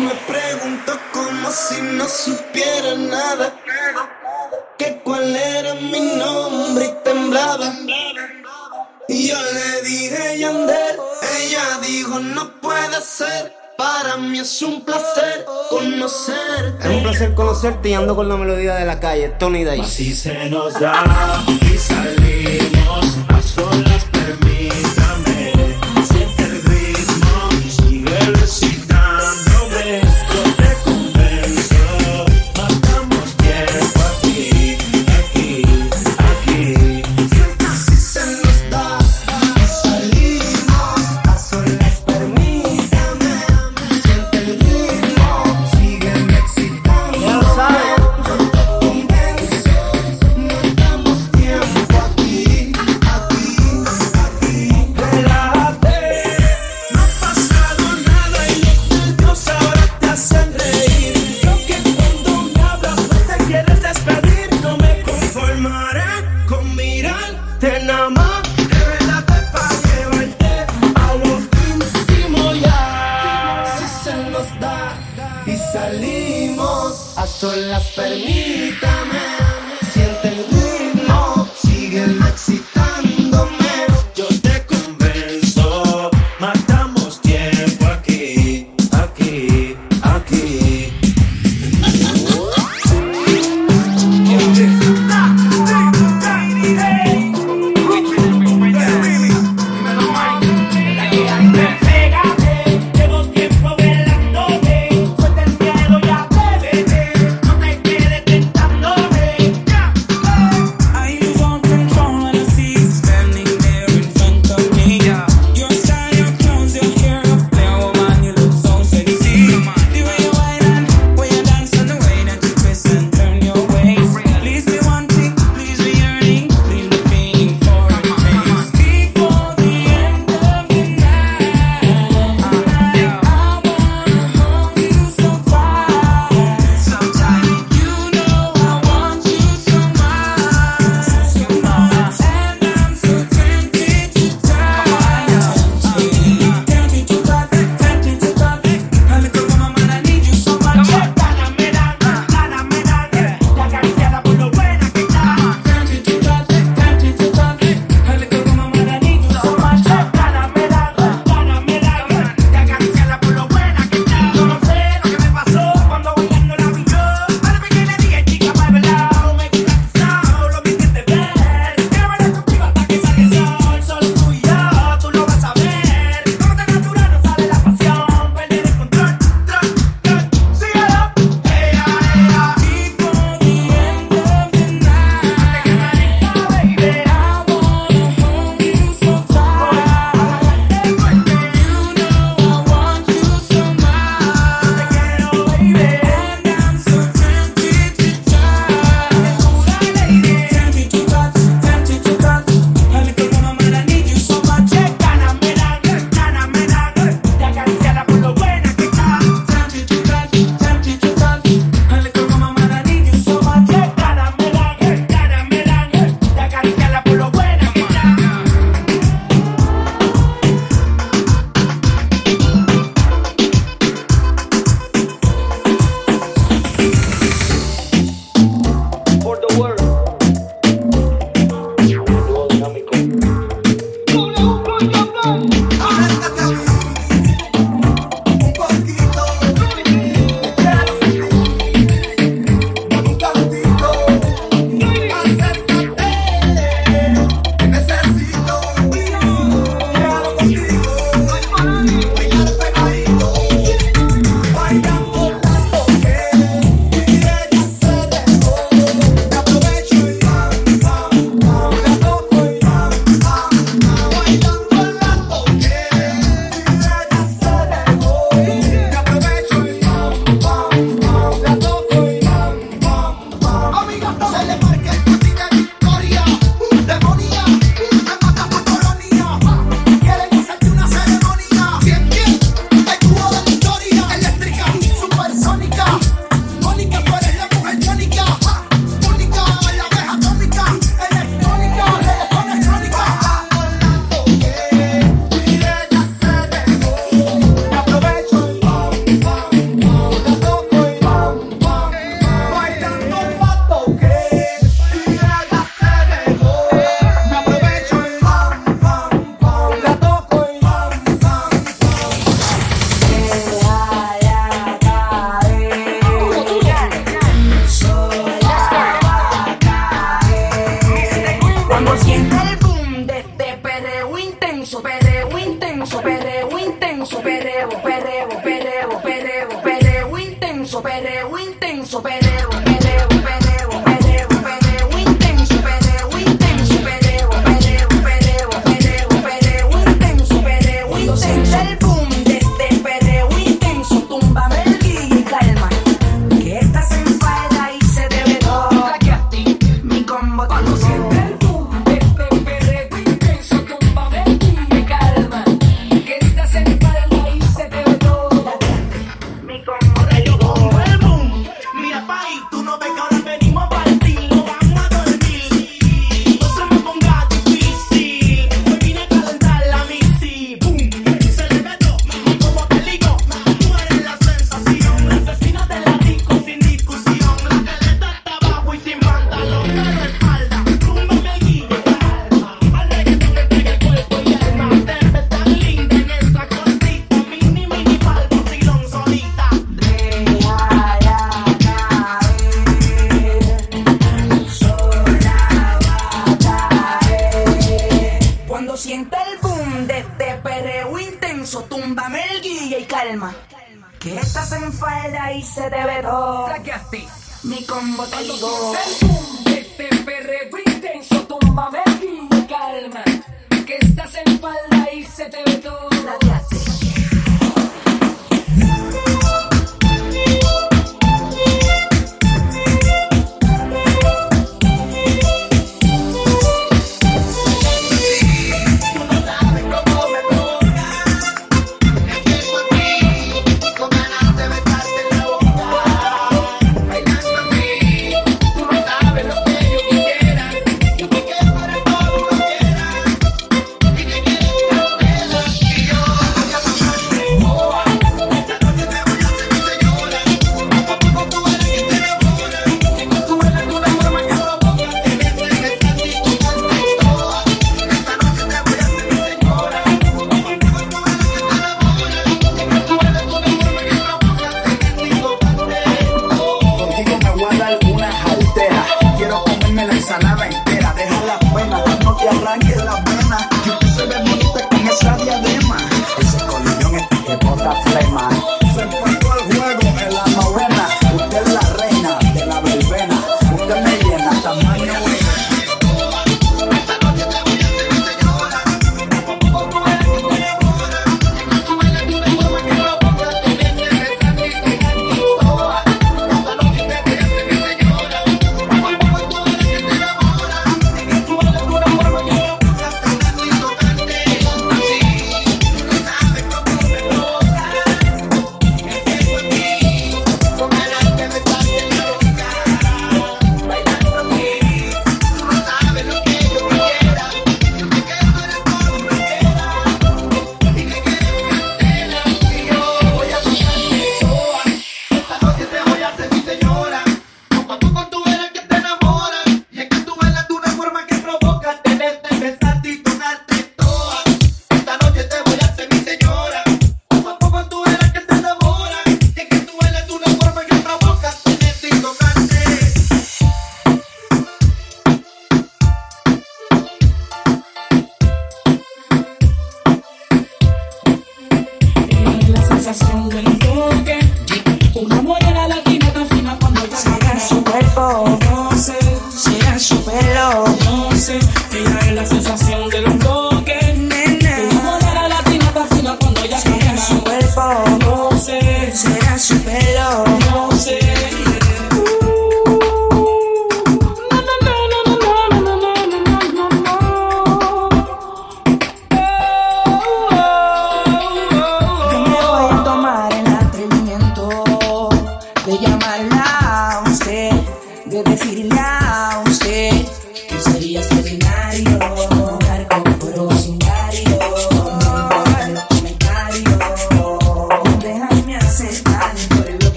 Me pregunto como si no supiera nada. Que cuál era mi nombre y temblaba. Y yo le dije Yandel. Ella dijo no puede ser. Para mí es un placer conocerte. Es un placer conocerte y ando con la melodía de la calle, Tony Day. Así se nos da. El álbum desde Pereo Intenso, tumba el guía y calma. Que estás en falda y se te ve todo. Mi combo te digo.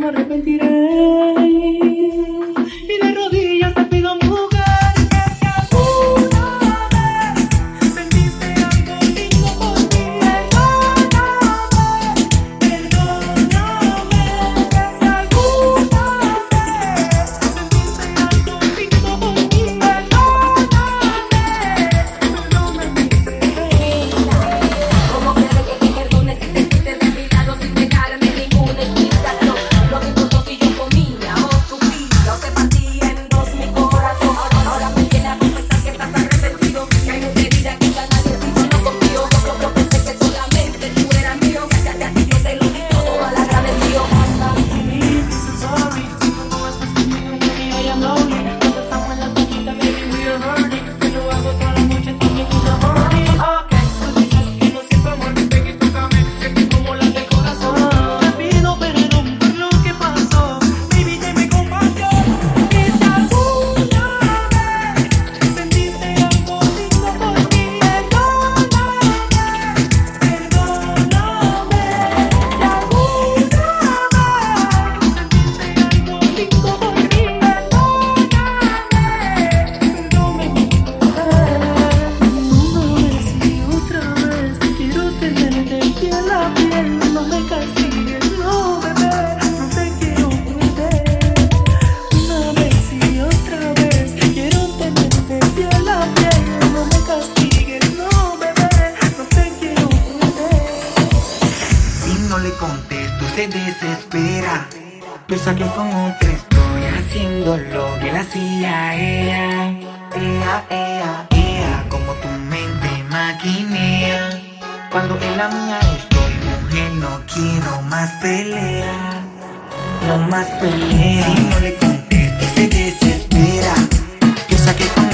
no arrepentiré. no le contesto, se desespera. Piensa que con otra estoy haciendo lo que la hacía ella. Ea, ea, ea, como tu mente maquinea. Cuando en la mía estoy, mujer, no quiero más pelea. No más pelea. Si no le contesto, se desespera. Piensa que con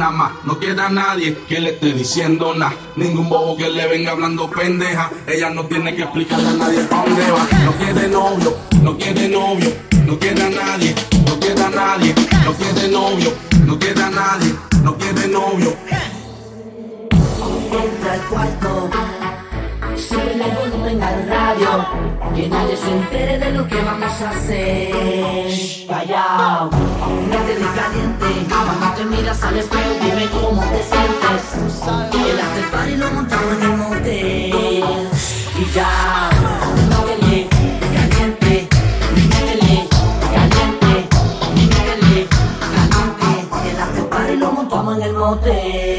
No queda nadie que le esté diciendo nada. Ningún bobo que le venga hablando pendeja. Ella no tiene que explicarle a nadie pa' dónde va. No quede novio, no quede novio. No queda nadie, no queda nadie. No quiere novio, no queda nadie. No quiere novio. Entra al cuarto sube el volumen al radio, que nadie se entere de lo que vamos a hacer. Callao, métele caliente, cuando te miras al espejo dime cómo te sientes. El after party lo montamos en el motel y ya. Métele caliente, métele caliente, métele caliente. El after party lo montamos en el motel.